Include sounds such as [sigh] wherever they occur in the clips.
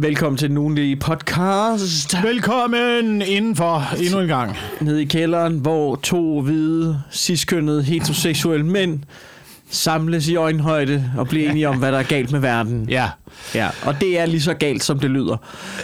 Velkommen til den ugenlige podcast. Velkommen indenfor endnu en gang. Nede i kælderen, hvor to hvide, ciskønnede, heteroseksuelle mænd samles i øjenhøjde og bliver enige om, hvad der er galt med verden. Ja. Ja, og det er lige så galt, som det lyder.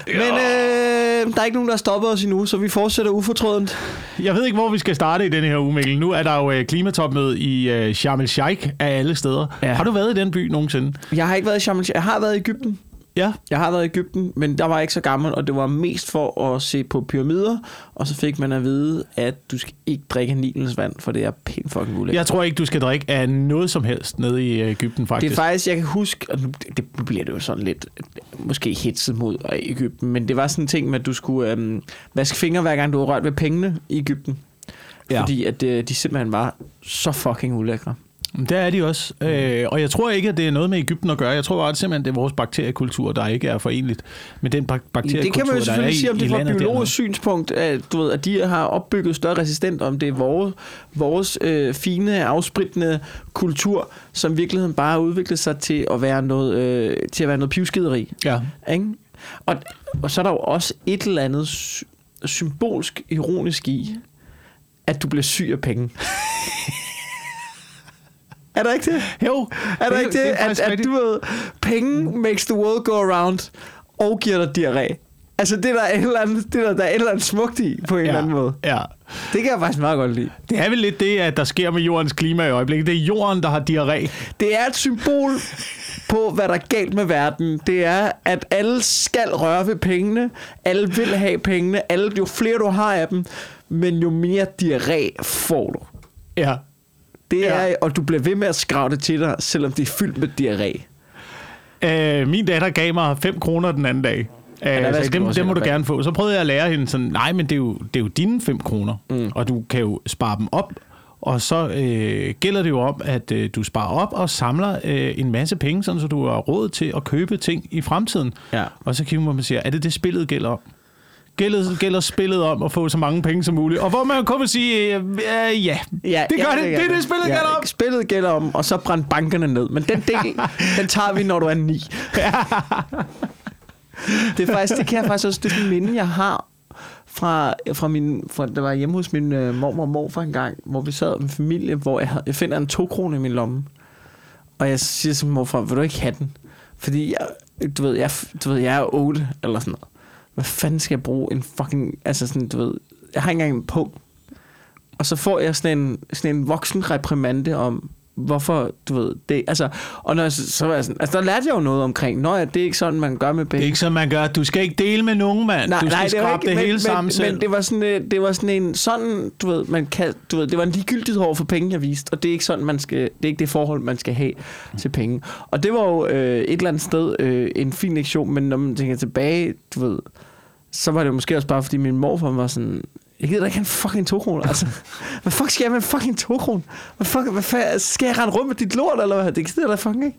Men øh, der er ikke nogen, der har stoppet os endnu, så vi fortsætter ufortrødent. Jeg ved ikke, hvor vi skal starte i denne her uge, Mikkel. Nu er der jo øh, klimatopmøde i øh, Sharm el-Sheikh af alle steder. Ja. Har du været i den by nogensinde? Jeg har ikke været i Sharm el- Jeg har været i Ægypten. Ja. Jeg har været i Ægypten, men der var jeg ikke så gammel, og det var mest for at se på pyramider, og så fik man at vide, at du skal ikke drikke Nilens vand, for det er pænt fucking ulækkert. Jeg tror ikke, du skal drikke af noget som helst nede i øh, Ægypten, Det faktisk. er faktisk, jeg kan huske, og nu, det, bliver det jo sådan lidt, måske hetset mod øh, Ægypten, men det var sådan en ting med, at du skulle øhm, vaske fingre, hver gang du har rørt ved pengene i Ægypten. Ja. Fordi at øh, de simpelthen var så fucking ulækre. Det er de også. Øh, og jeg tror ikke, at det er noget med Ægypten at gøre. Jeg tror bare, at simpelthen det er vores bakteriekultur, der ikke er forenligt med den bak- bakteriekultur, Det kan man jo selvfølgelig i, sige, om det er fra biologisk dernede. synspunkt, at, du ved, at de har opbygget større resistent, om det er vores, vores øh, fine, afsprittende kultur, som i virkeligheden bare har udviklet sig til at være noget, øh, til at være noget pivskideri. Ja. Ikke? Og, og så er der jo også et eller andet sy- symbolsk ironisk i, at du bliver syg af penge. [laughs] er der ikke det? Jo. Er der ikke det, er at, at du ved, penge makes the world go around og giver dig diarré? Altså, det er der, et eller andet, det er der, der er et eller andet smukt i, på en ja. eller anden måde. Ja. Det kan jeg faktisk meget godt lide. Det er vel lidt det, at der sker med jordens klima i øjeblikket. Det er jorden, der har diarré. Det er et symbol på, hvad der er galt med verden. Det er, at alle skal røre ved pengene. Alle vil have pengene. Alle, jo flere du har af dem, men jo mere diarré får du. Ja. Det er, Ja. og du bliver ved med at skrave det til dig, selvom det er fyldt med diarré. Øh, min datter gav mig 5 kroner den anden dag. Øh, ja, skal så du dem, dem må du gerne få. Så prøvede jeg at lære hende sådan, nej, men det er jo, det er jo dine 5 kroner, mm. og du kan jo spare dem op. Og så øh, gælder det jo om, at øh, du sparer op og samler øh, en masse penge, sådan så du har råd til at købe ting i fremtiden. Ja. Og så kigger man og siger, er det det spillet gælder om? Gælder, gælder spillet om at få så mange penge som muligt? Og hvor man kun vil sige, øh, øh, ja, Ja, det gør ja, det. Det er gør det, spillet gælder om. Spillet gælder om, og så brænde bankerne ned. Men den del, [laughs] den tager vi, når du er ni. [laughs] det, er faktisk, det kan jeg faktisk også, det er en minde, jeg har fra, fra min, fra, der var hjemme hos min øh, mormor og morfar en gang, hvor vi sad med familie, hvor jeg, havde, jeg finder en to kroner i min lomme. Og jeg siger til morfar, vil du ikke have den? Fordi jeg, du ved, jeg, du ved, jeg er 8 eller sådan noget. Hvad fanden skal jeg bruge en fucking, altså sådan, du ved, jeg har ikke engang en punkt. Og så får jeg sådan en, sådan en voksen reprimande om, hvorfor, du ved, det, altså, og når, så, var jeg sådan, altså, der lærte jeg jo noget omkring, nå ja, det er ikke sådan, man gør med Det penge. er ikke sådan, man gør. Du skal ikke dele med nogen, mand. du skal det var skrabe det men, hele men, sammen men, selv. Men det var sådan, øh, det var sådan en, sådan, du ved, man kan, du ved, det var en ligegyldighed over for penge, jeg viste, og det er ikke sådan, man skal, det er ikke det forhold, man skal have til penge. Og det var jo øh, et eller andet sted øh, en fin lektion, men når man tænker tilbage, du ved, så var det måske også bare, fordi min morfar var sådan, jeg gider da ikke have en fucking to kroner. Altså, [laughs] hvad fuck skal jeg med en fucking to kroner? Hvad fuck, hvad fuck, skal jeg rende rundt med dit lort, eller hvad? Det gider jeg da fucking ikke.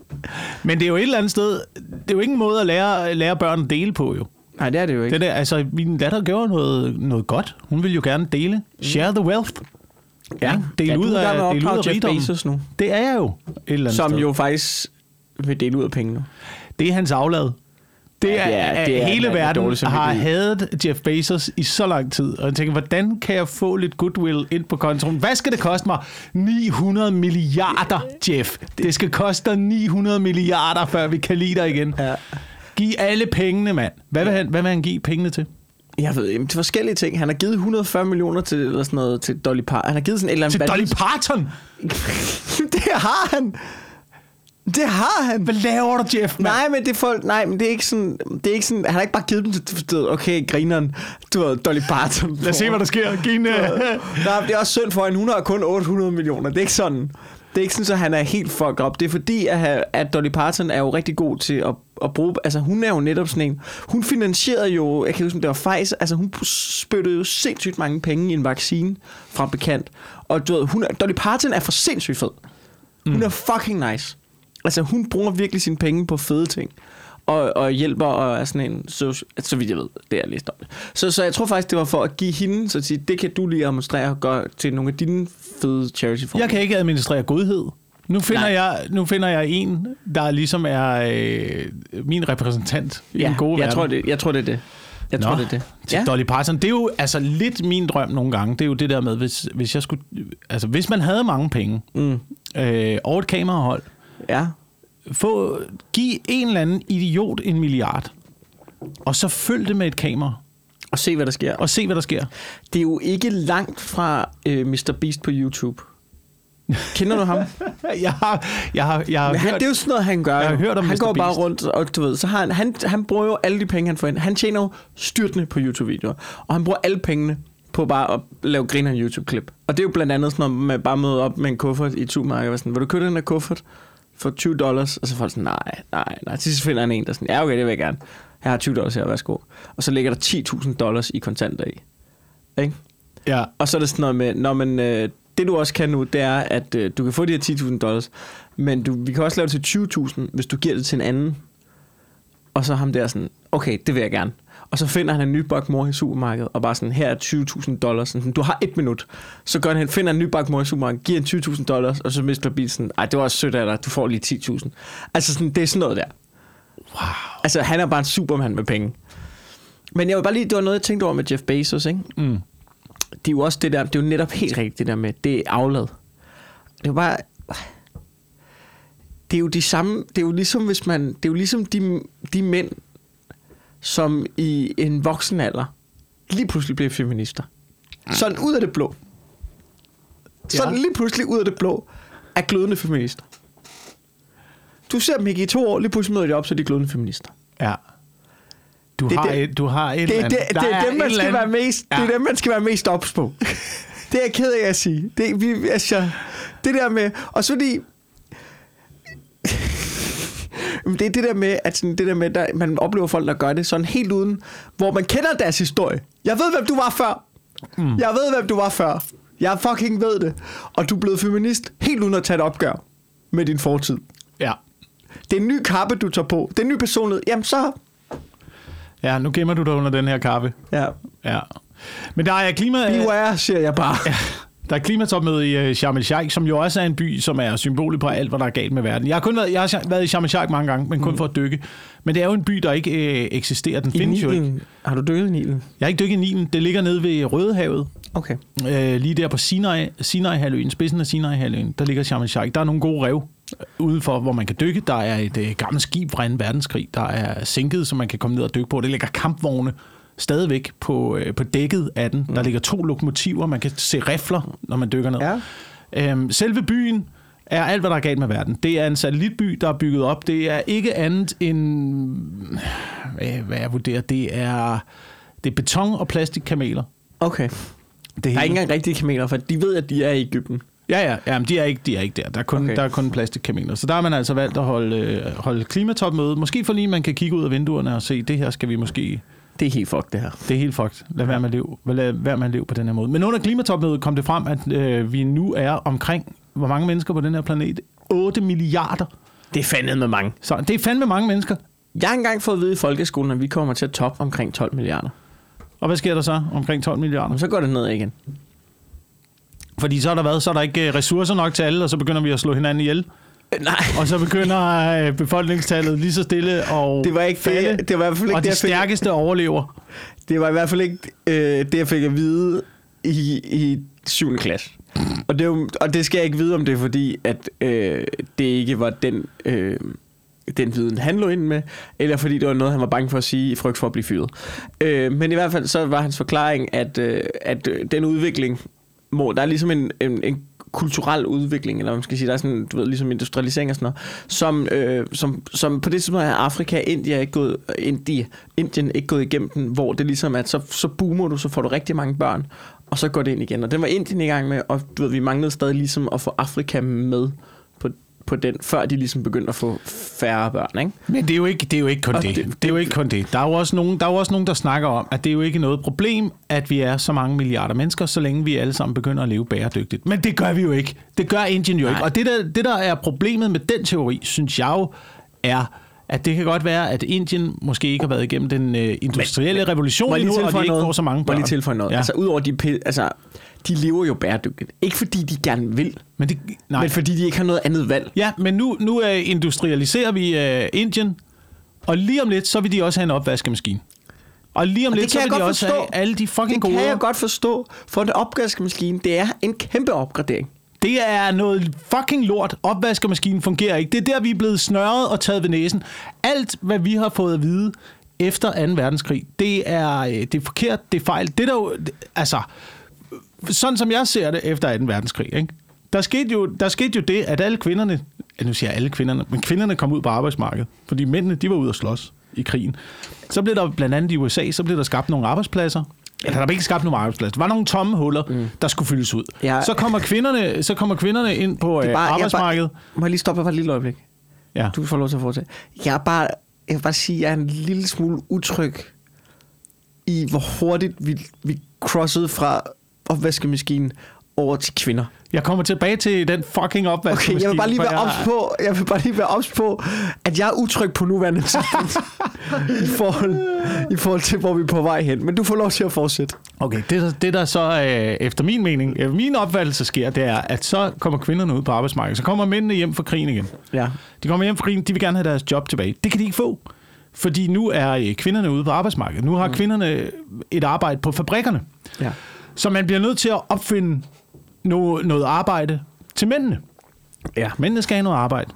Men det er jo et eller andet sted, det er jo ikke en måde at lære, lære børn at dele på, jo. Nej, det er det jo ikke. Det der, altså, min datter gjorde noget, noget godt. Hun ville jo gerne dele. Share the wealth. Ja, del ja, ud af, at del ud af rigdommen. Bezos nu. Det er jeg jo et eller andet Som sted. jo faktisk vil dele ud af pengene. Det er hans aflad. Det Ja, er, det at det er hele en verden har hadet Jeff Bezos i så lang tid. Og jeg tænker, hvordan kan jeg få lidt goodwill ind på kontoen? Hvad skal det koste mig? 900 milliarder, Jeff. Det skal koste dig 900 milliarder, før vi kan lide dig igen. Ja. Giv alle pengene, mand. Hvad vil han, hvad vil han give pengene til? Jeg ved, jamen, til forskellige ting. Han har givet 140 millioner til, eller sådan noget, til Dolly Parton. Han har givet sådan et eller andet... Til Dolly Parton? [laughs] det har han! Det har han! Hvad laver du, Jeff? mand? Nej, men det er folk, nej, men det er ikke sådan, det er ikke sådan, han har ikke bare givet dem til, okay, grineren, du ved, Dolly Parton. Lad os se, hvad der sker. En, uh... Nej, det er også synd for hende, hun har kun 800 millioner, det er ikke sådan. Det er ikke sådan, at han er helt fucked op. Det er fordi, at, at Dolly Parton er jo rigtig god til at, at bruge... Altså, hun er jo netop sådan en... Hun finansierede jo... Jeg kan huske, det var Pfizer. Altså, hun spyttede jo sindssygt mange penge i en vaccine fra bekendt. Og du ved, hun Dolly Parton er for sindssygt fed. Hun er fucking nice. Altså, hun bruger virkelig sine penge på fede ting. Og, og hjælper og er sådan en... Så, så vidt jeg ved, det er læst om det. Så, så jeg tror faktisk, det var for at give hende... Så at sige, det kan du lige administrere og gøre til nogle af dine fede charity Jeg kan ikke administrere godhed. Nu finder, Nej. jeg, nu finder jeg en, der ligesom er øh, min repræsentant i Ja, den gode jeg verden. tror, det, jeg tror, det er det. Jeg Nå, tror, det er det. Til Dolly Parton. Det er jo altså lidt min drøm nogle gange. Det er jo det der med, hvis, hvis jeg skulle... Altså, hvis man havde mange penge Mm. øh, og et kamerahold, Ja. få, giv en eller anden idiot en milliard, og så følg det med et kamera, Og se, hvad der sker. og se, hvad der sker. Det er jo ikke langt fra øh, Mr. Beast på YouTube. Kender du ham? [laughs] Jeg har, jeg har, jeg har Men han, hørt... det er jo sådan noget, han gør. Jeg har hørt om han Mr. går bare Beast. rundt, og du ved, så har han, han, han bruger jo alle de penge, han får ind. Han tjener jo styrtende på YouTube-videoer. Og han bruger alle pengene på bare at lave griner YouTube-klip. Og det er jo blandt andet sådan noget med bare at møde op med en kuffert i et supermarked. Og sådan, vil du købe den der kuffert for 20 dollars? Og så får folk sådan, nej, nej, nej. Til sidst finder han en, der er sådan, ja okay, det vil jeg gerne. Jeg har 20 dollars her, værsgo. Og så ligger der 10.000 dollars i kontanter i. Ikke? Ja, Og så er det sådan noget med, når man, øh, det du også kan nu, det er, at øh, du kan få de her 10.000 dollars, men du, vi kan også lave det til 20.000, hvis du giver det til en anden. Og så ham der sådan, okay, det vil jeg gerne. Og så finder han en nybagt mor i supermarkedet, og bare sådan, her er 20.000 dollars. Sådan, du har et minut. Så gør han, finder en nybagt mor i supermarkedet, giver en 20.000 dollars, og så mister bilen sådan, ej, det var også sødt af dig, du får lige 10.000. Altså sådan, det er sådan noget der. wow. Altså, han er bare en supermand med penge. Men jeg vil bare lige, det var noget, jeg tænkte over med Jeff Bezos, ikke? Mm. det er jo også det der, det er jo netop helt rigtigt det der med, det er aflad. Det er bare, det er jo de samme, det er jo ligesom hvis man, det er jo ligesom de, de mænd, som i en voksen alder, lige pludselig bliver feminister. Sådan ud af det blå. Sådan Ja. lige pludselig ud af det blå, er glødende feminister. Du ser dem ikke i to år, lige pludselig møder de op, så er de glødende feminister. Ja. Du Det er har, det- et, du har et Det er, det, andet. det Der er dem, man skal være mest, det er Ja. dem, man skal være mest ops på. [laughs] det er jeg ked af at sige. Det, vi, altså, det der med, og så fordi, Men det er det der med, at sådan, det der med, der, man oplever folk, der gør det sådan helt uden, hvor man kender deres historie. Jeg ved, hvem du var før. Mm. Jeg ved, hvem du var før. Jeg fucking ved det. Og du er blevet feminist helt uden at tage et opgør med din fortid. Ja. Det er en ny kappe, du tager på. Det er en ny personlighed. Jamen så... ja, nu gemmer du dig under den her kaffe. Ja. Ja. Men der er klima... Beware, siger jeg bare. Ja, der er klimatopmøde i uh, Sharm el-Sheikh, som jo også er en by, som er symbolet på alt, hvad der er galt med verden. Jeg har kun været, jeg har været i Sharm el-Sheikh mange gange, men kun mm. for at dykke. Men det er jo en by, der ikke øh, eksisterer. Den I findes jo ikke. Nilen. Har du dykket i Nilen? Jeg har ikke dykket i Nilen. Det ligger nede ved Rødehavet. Okay. Øh, lige der på Sinai, Sinai-halvøen, spidsen af Sinai-halvøen, der ligger Sharm el-Sheikh. Der er nogle gode rev øh, udenfor, hvor man kan dykke. Der er et øh, gammelt skib fra 2. verdenskrig, der er sænket, så man kan komme ned og dykke på. Det ligger kampvogne stadigvæk på, øh, på dækket af den. Mm. Der ligger to lokomotiver, man kan se rifler, når man dykker ned. Ja. Øhm, selve byen er alt, hvad der er galt med verden. Det er en satellitby, der er bygget op. Det er ikke andet end... Hvad, hvad jeg vurderer, det er, det er beton og plastikkameler. Okay. Det Der er ikke engang rigtige kameler, for de ved, at de er i Ægypten. Ja, ja, ja men de er ikke, de er ikke der. Der er kun, Okay. okay. der er kun plastikkameler. Så der har man altså valgt at holde, øh, holde klimatopmøde. Måske for lige, man kan kigge ud af vinduerne og se, det her skal vi måske... Det er helt fucked, det her. Det er helt fucked. Lad være med at leve, lad være med at leve på den her måde. Men under klimatopmødet kom det frem, at øh, vi nu er omkring, hvor mange mennesker på den her planet? 8 milliarder. Det er fandme med mange. Så det er fandme mange mennesker. Jeg har engang fået at vide i folkeskolen, at vi kommer til at toppe omkring 12 milliarder. Og hvad sker der så omkring 12 milliarder? Og så går det ned igen. Fordi så er der været, så er der ikke øh, ressourcer nok til alle, og så begynder vi at slå hinanden ihjel. Øh, Nej, [laughs] Og så begynder øh, befolkningstallet lige så stille og det var ikke falde, det. Det var i hvert fald ikke og det, de jeg fik, stærkeste overlever. det var i hvert fald ikke øh, det, jeg fik at vide i, i 7. klasse. Og det, og det skal jeg ikke vide, om det er fordi, at øh, det ikke var den, øh, den viden, han lå ind med, eller fordi det var noget, han var bange for at sige i frygt for at blive fyret. Øh, men i hvert fald så var hans forklaring, at, øh, at øh, den udvikling, må, der er ligesom en, en, en kulturel udvikling, eller hvad man skal sige, der er sådan, du ved, ligesom industrialisering og sådan noget, som, øh, som, som på det tidspunkt er Afrika India ikke gået, India, Indien ikke gået igennem den, hvor det ligesom er, at så, så boomer du, så får du rigtig mange børn, og så går det ind igen. Og den var Indien i gang med, og du ved, vi manglede stadig ligesom at få Afrika med på, den, før de ligesom begyndte at få færre børn, ikke? Men det er jo ikke, det er jo ikke kun det. det- det. Det er jo ikke kun det. Der er jo også nogen, der er jo også nogen, der snakker om, at det er jo ikke noget problem, at vi er så mange milliarder mennesker, så længe vi alle sammen begynder at leve bæredygtigt. Men det gør vi jo ikke. Det gør Indien jo Nej. ikke. Og det der, det, der er problemet med den teori, synes jeg jo, er, at det kan godt være, at Indien måske ikke har været igennem den øh, industrielle men, revolution Må jeg lige endnu, og de ikke noget? får så mange Må børn. lige tilføje noget? Ja. Altså, udover de, altså, de lever jo bæredygtigt. Ikke fordi de gerne vil, Men det, Nej. men fordi de ikke har noget andet valg. Ja, men nu, nu uh, industrialiserer vi uh, Indien, og lige om lidt, så vil de også have en opvaskemaskine. Og lige om Og det lidt, så vil de også forstå. have alle de fucking Det gode... kan jeg godt forstå, for en opvaskemaskine, det er en kæmpe opgradering. Det er noget fucking lort. Opvaskemaskinen fungerer ikke. Det er der, vi er blevet snørret og taget ved næsen. Alt, hvad vi har fået at vide efter 2. verdenskrig, det er, øh, det er forkert, det er fejl. Det er der jo, det- altså, sådan som jeg ser det efter 2. verdenskrig, ikke? Der, skete jo, der skete jo det, at alle kvinderne, nu siger jeg alle kvinderne, men kvinderne kom ud på arbejdsmarkedet, fordi mændene, de var ude at slås i krigen. Så blev der blandt andet i USA, så blev der skabt nogle arbejdspladser. Eller der blev ikke skabt nogle arbejdspladser. Der var nogle tomme huller, mm. der skulle fyldes ud. Ja. Så kommer kvinderne, så kommer kvinderne ind på Det er øh, bare, jeg arbejdsmarkedet. Bare, må jeg lige stoppe bare et lille øjeblik? Ja. Du får lov til at fortsætte. Jeg er bare, jeg vil bare sige, at jeg er en lille smule utryg i, hvor hurtigt vi, vi crossede fra opvaskemaskinen over til kvinder. Jeg kommer tilbage til den fucking opvaskemaskine. Okay, jeg vil bare lige være jeg- ops på, jeg vil bare lige være ops på, at jeg er utryg på nuværende [laughs] tidspunkt i, forhold, i forhold til, hvor vi er på vej hen. Men du får lov til at fortsætte. Okay, det, der- det der så øh, efter min mening, øh, min opfattelse sker, det er, at så kommer kvinderne ud på arbejdsmarkedet. Så kommer mændene hjem fra krigen igen. Ja. De kommer hjem fra krigen, de vil gerne have deres job tilbage. Det kan de ikke få, fordi nu er øh, kvinderne ude på arbejdsmarkedet. Nu har kvinderne et arbejde på fabrikkerne. ja. Så man bliver nødt til at opfinde no, noget arbejde til mændene. Ja. Mændene skal have noget arbejde.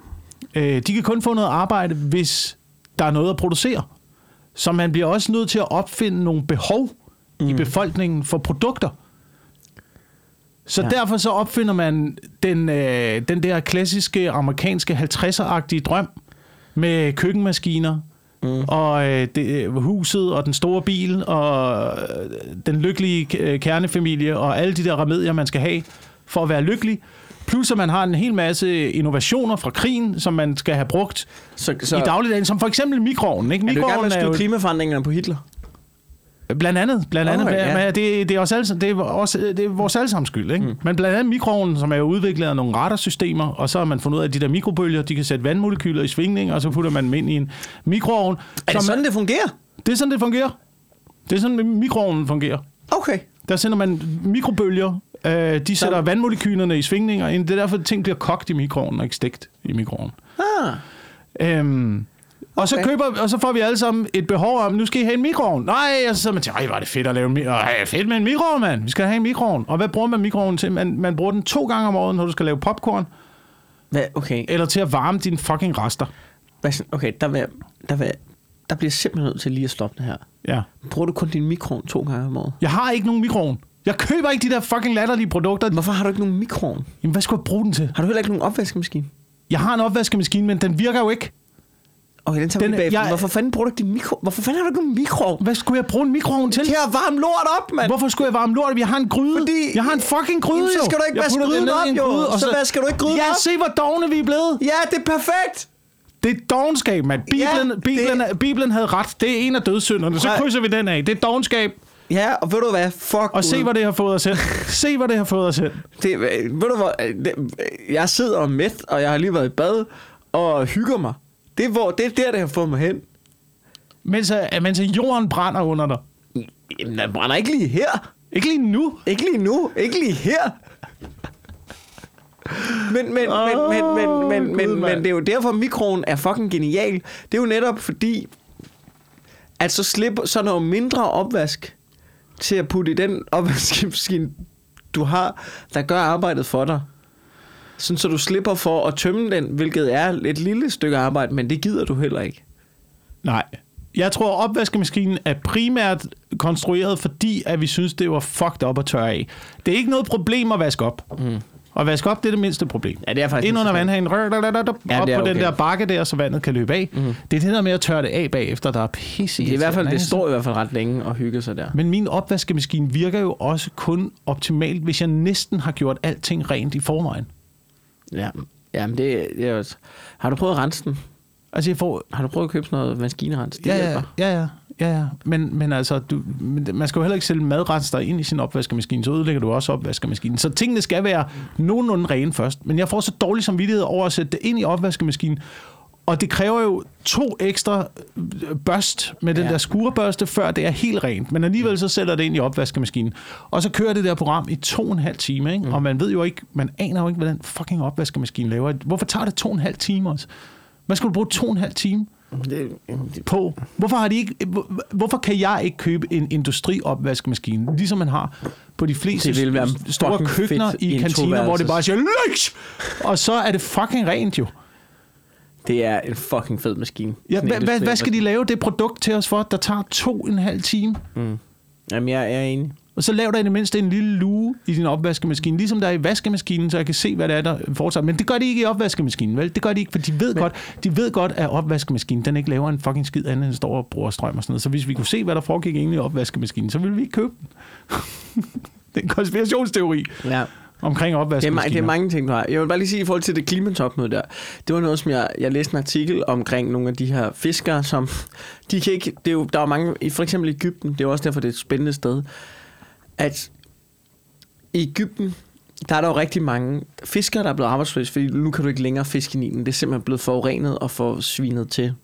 Øh, de kan kun få noget arbejde, hvis der er noget at producere. Så man bliver også nødt til at opfinde nogle behov mm. i befolkningen for produkter. Så Ja. derfor så opfinder man den, øh, den der klassiske amerikanske 50'er-agtige drøm med køkkenmaskiner, mm. og øh, det, øh, huset og den store bil og øh, den lykkelige øh, kernefamilie og alle de der remedier, man skal have for at være lykkelig. Plus at man har en hel masse innovationer fra krigen, som man skal have brugt Så, så, i dagligdagen, som for eksempel mikroovnen. Ikke? er du Mikroovnen at er jo klimaforandringerne på Hitler? Blandt andet, blandt andet okay, ja. ja. det, det, er også alle, det, er også, det er vores allesammens skyld. Ikke? Mm. Men blandt andet mikroovnen, som er jo udviklet af nogle radarsystemer, og så har man fundet ud af, at de der mikrobølger, de kan sætte vandmolekyler i svingning, og så putter man dem ind i en mikroovn. Er det sådan, det fungerer? det er sådan, det fungerer. Det er sådan, mikroovnen fungerer. Okay. Der sender man mikrobølger, øh, de sætter vandmolekylerne i svingninger ind. Det er derfor, at ting bliver kogt i mikroovnen, og ikke stegt i mikroovnen. Ah. Øhm, og, så køber, og så får vi alle sammen et behov om, nu skal I have en mikroovn. Nej, og så sidder man til, ej, er det fedt at lave en mikroovn. Fedt med en mikroovn, mand. Vi skal have en mikroovn. Og hvad bruger man mikroovnen til? Man, man bruger den to gange om året, når du skal lave popcorn, Hvad, okay. eller til at varme dine fucking rester. Hvad, okay, der, vil, der, vil, der bliver jeg simpelthen nødt til lige at stoppe det her. Ja. Bruger du kun din mikroovn to gange om året? Jeg har ikke nogen mikroovn. Jeg køber ikke de der fucking latterlige produkter. Hvorfor har du ikke nogen mikroovn? Jamen, hvad skulle jeg bruge den til? Har du heller ikke nogen opvaskemaskine? Jeg har en opvaskemaskine, men den virker jo ikke. Okay, den tager Den- vi bagefter. jeg- Hvorfor fanden bruger du din mikro... Hvorfor fanden har du ikke nogen mikroovn? Hvad skulle jeg bruge en mikroovn til? Til at varme lort op, mand! Hvorfor skulle jeg varme lort? Jeg har en gryde. Fordi- jeg har en fucking gryde, Jamen, så skal du ikke vaske gryden op, jo. gryde, og Så vasker du ikke gryden ja, op. se hvor dogne vi er blevet. Ja, det er perfekt! Det er dogenskab, mand. Bibelen, Ja, ja, Bibelen, det-. Bibelen havde ret. Det er en af dødssynderne. Så krydser vi den af. Det er dogenskab. Ja, og ved du hvad? Fuck Og se, hvad det har fået os hen. se, hvad det har fået os hen. Det, ved du hvad? Det, jeg sidder og mæt, og jeg har lige været i bad, og hygger mig. Det er, hvor, det er der, det har fået mig hen. Mens, øh, mens jorden brænder under dig. Jamen, den brænder ikke lige her. Ikke lige nu. Ikke lige nu. Ikke lige her. Men, men, Åh, men, men, men, men, men, men mand. det er jo derfor, mikroen er fucking genial. Det er jo netop fordi, at så slipper så jo mindre opvask til at putte i den opvaskemaskine, du har, der gør arbejdet for dig. Sådan så du slipper for at tømme den, hvilket er et lille stykke arbejde, men det gider du heller ikke. Nej. Jeg tror, at opvaskemaskinen er primært konstrueret, fordi at vi synes, det var fucked up at tørre af. Det er ikke noget problem at vaske op. Mm. At vaske op, det er det mindste problem. Ja, det er faktisk Ind under vandhanen, rør, rør, rør, rør, Ja, op det er på den okay. der bakke der, så vandet kan løbe af. Mm. Det er det der med at tørre det af bagefter, der er pisse Det, er i hvert fald, det står i hvert fald ret længe og hygge sig der. Men min opvaskemaskine virker jo også kun optimalt, hvis jeg næsten har gjort alting rent i forvejen. Ja, Jamen, det, det er også... Har du prøvet at rense den? Altså, jeg får... Har du prøvet at købe sådan noget maskinrens? Det Ja, ja, ja, ja, ja, ja. Men, men altså, du, men man skal jo heller ikke sælge madrester ind i sin opvaskemaskine, så ødelægger du også opvaskemaskinen. Så tingene skal være nogenlunde rene først. Men jeg får så dårlig samvittighed over at sætte det ind i opvaskemaskinen, Og det kræver jo to ekstra børst med den Ja. der skurebørste, før det er helt rent. Men alligevel så sætter det ind i opvaskemaskinen. Og så kører det der program i to og en halv time, ikke? Mm. Og man ved jo ikke, man aner jo ikke, hvad den fucking opvaskemaskine laver. Hvorfor tager det to og en halv time også? Skal du bruge to og en halv time Det, det, på? Hvorfor, har de ikke, hvor- hvorfor kan jeg ikke købe en industriopvaskemaskine, ligesom man har på de fleste Det ville være store køkkener i kantiner, hvor det bare siger, Lyks! Og så er det fucking rent jo. Det er en fucking fed maskine. Ja, hvad, hvad, hvad skal de lave det produkt til os for, der tager to en halv time? Jamen, jeg, er enig. Og så lav der i det mindste en lille luge i din opvaskemaskine, ligesom der er i vaskemaskinen, så jeg kan se, hvad det er, der fortsat. Men det gør de ikke i opvaskemaskinen, vel? Det gør de ikke, for de ved, Men- godt, de ved godt, at opvaskemaskinen, den ikke laver en fucking skid andet, end står og bruger strøm og sådan noget. Så hvis vi kunne se, hvad der foregik egentlig i opvaskemaskinen, så ville vi ikke købe den. [laughs] det er en konspirationsteori Ja. Omkring Det er, opvaskemaskiner. det er mange ting, du har. Jeg vil bare lige sige i forhold til det klimatopmøde der. Det var noget, som jeg, jeg læste en artikel omkring nogle af de her fiskere, som de kan ikke, det er jo, der er mange, i for eksempel Ægypten, det er jo også derfor, det er et spændende sted, at i Ægypten, der er der jo rigtig mange fiskere, der er blevet arbejdsløse, fordi nu kan du ikke længere fiske i Nilen. Det er simpelthen blevet forurenet og for svinet til.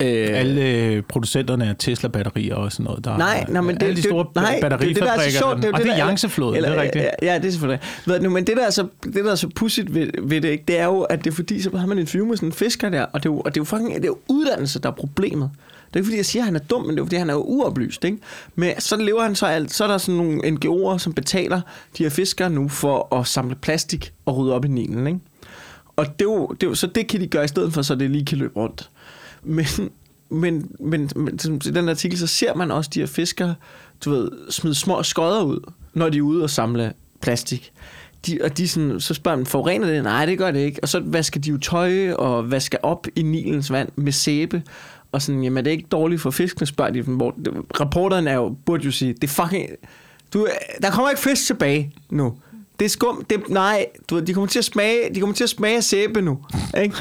Øh, Alle øh, producenterne af Tesla-batterier og sådan noget. Der Nej, er, nej, men det, alle de store det, nej, batterifabrikker. det, det, der er så sjovt, det, er jo og det er Yangtze-floden, det er rigtigt. Ja, ja, det er selvfølgelig. Ved du, men det der er så, det der er så pudsigt ved, ved det, ikke, det er jo, at det er fordi, så har man en interview med sådan en fisker der, og det er jo, og det er jo, fucking, det er jo uddannelse, der er problemet. Det er ikke fordi, jeg siger, at han er dum, men det er fordi, han er jo uoplyst. Ikke? Men så lever han så alt. Så er der sådan nogle NGO'er, som betaler de her fiskere nu for at samle plastik og rydde op i Nilen. Ikke? Og det er, jo, det er jo, så det kan de gøre i stedet for, så det lige kan løbe rundt. Men, men, men, men i den artikel, så ser man også de her fiskere, du ved, smide små skodder ud, når de er ude og samle plastik. De, og de sådan, så spørger man, forurener det? Nej, det gør det ikke. Og så vasker de jo tøj og vasker op i Nilens vand med sæbe. Og sådan, jamen er det ikke dårligt for fiskene, spørger de dem. Hvor, reporteren er jo, burde jo sige, det fucking... Du, der kommer ikke fisk tilbage nu. Det er skum. Det, nej, du ved, de kommer til at smage, de kommer til at smage sæbe nu. Ikke?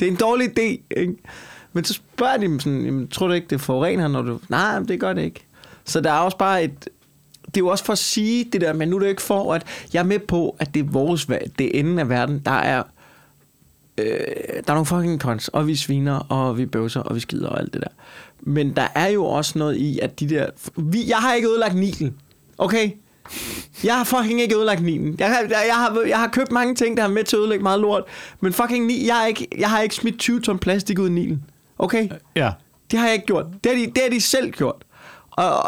Det er en dårlig idé. Ikke? Men så spørger de dem sådan, jamen, tror du ikke, det forurener, når du... Nej, det gør det ikke. Så der er også bare et... Det er jo også for at sige det der, men nu er det ikke for, at jeg er med på, at det er vores valg. Det er enden af verden. Der er... Øh, der er nogle fucking cons, og vi sviner, og vi bøvser, og vi skider og alt det der. Men der er jo også noget i, at de der... Vi, jeg har ikke ødelagt Nilen, okay? Jeg har fucking ikke ødelagt Nilen. Jeg har, jeg, jeg, har, jeg har købt mange ting, der er med til at ødelægge meget lort. Men fucking Ni, jeg, har ikke, jeg har ikke smidt 20 ton plastik ud i Nilen. Okay? Ja. Det har jeg ikke gjort. Det har de, det har de selv gjort. Og,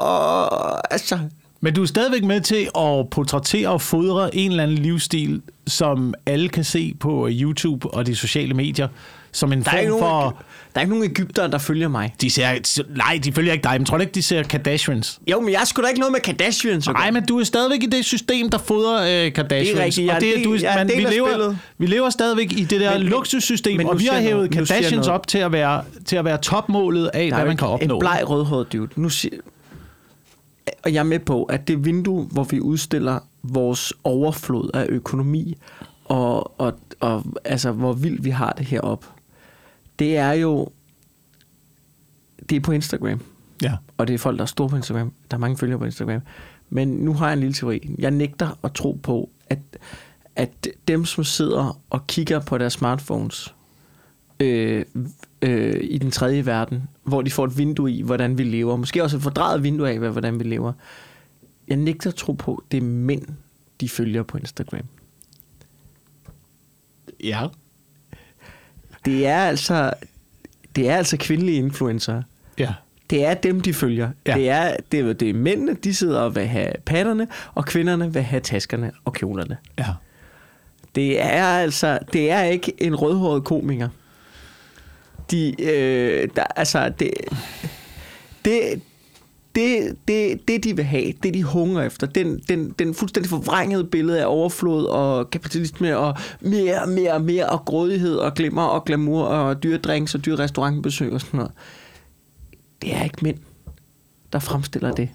og altså... Men du er stadigvæk med til at portrættere og fodre en eller anden livsstil, som alle kan se på YouTube og de sociale medier, som en er, form nogen, for... der er ikke nogen Ægypter, der følger mig. De ser, nej, de følger ikke dig, men tror du ikke, de ser Kardashians? Jo, men jeg skulle da ikke noget med Kardashians. gøre. Nej, men du er stadigvæk i det system, der fodrer øh, Kardashians. Det er rigtigt, jeg og det, du, jeg man, vi, lever, spillet. vi lever stadigvæk i det der Men- luksussystem, men og vi har hævet noget. Kardashians op til at være, til at være topmålet af, Der er hvad man kan opnå. En bleg rødhåret dude. Nu siger, og jeg er med på, at det vindue, hvor vi udstiller vores overflod af økonomi, og, og, og altså, hvor vildt vi har det heroppe, det er jo, det er på Instagram. Ja. Og det er folk, der er store på Instagram. Der er mange følgere på Instagram. Men nu har jeg en lille teori. Jeg nægter at tro på, at, at dem, som sidder og kigger på deres smartphones øh, øh, i den tredje verden, hvor de får et vindue i, hvordan vi lever, måske også et fordrejet vindue af, hvad- hvordan vi lever. Jeg nægter at tro på, det er mænd, de følger på Instagram. Ja. Det er altså, det er altså kvindelige influencer. Ja. Det er dem, de følger. Ja. Det, er, det, er, det er mændene, de sidder og vil have patterne, og kvinderne vil have taskerne og kjolerne. Ja. Det er altså, det er ikke en rødhåret komiker. De, øh, der, altså, det, det, det, det, det, de vil have, det de hungrer efter, den, den, den fuldstændig forvrængede billede af overflod og kapitalisme og mere, mere, mere og grådighed og glimmer og glamour og dyre drinks og dyre restaurantbesøg og sådan noget. Det er ikke mænd, der fremstiller det.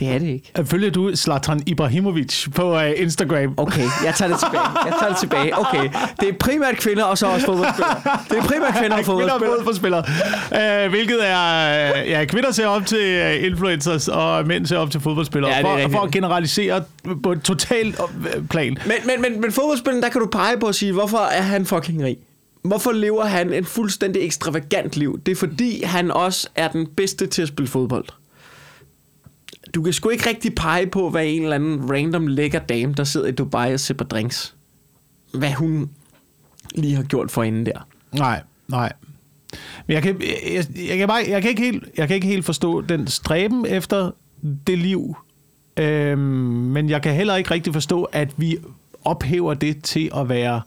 Det er det ikke. Følger du Zlatan Ibrahimovic på uh, Instagram? Okay, jeg tager det tilbage. Jeg tager det tilbage. Okay, det er primært kvinder, og så også fodboldspillere. Det er primært kvinder og [laughs] Kvinder og fodboldspillere. fodboldspillere. Uh, hvilket er... Ja, kvinder ser op til influencers, og mænd ser op til fodboldspillere. Ja, for, for at generalisere på et totalt plan. Men, men, men, men fodboldspilleren, der kan du pege på at sige, hvorfor er han fucking rig? Hvorfor lever han en fuldstændig ekstravagant liv? Det er fordi, han også er den bedste til at spille fodbold. Du kan sgu ikke rigtig pege på, hvad en eller anden random lækker dame, der sidder i Dubai og sipper drinks. Hvad hun lige har gjort for inden der. Nej, nej. Men jeg kan, jeg, jeg, kan bare, jeg, kan ikke helt, jeg kan ikke helt forstå den stræben efter det liv. Øhm, men jeg kan heller ikke rigtig forstå, at vi ophæver det til at være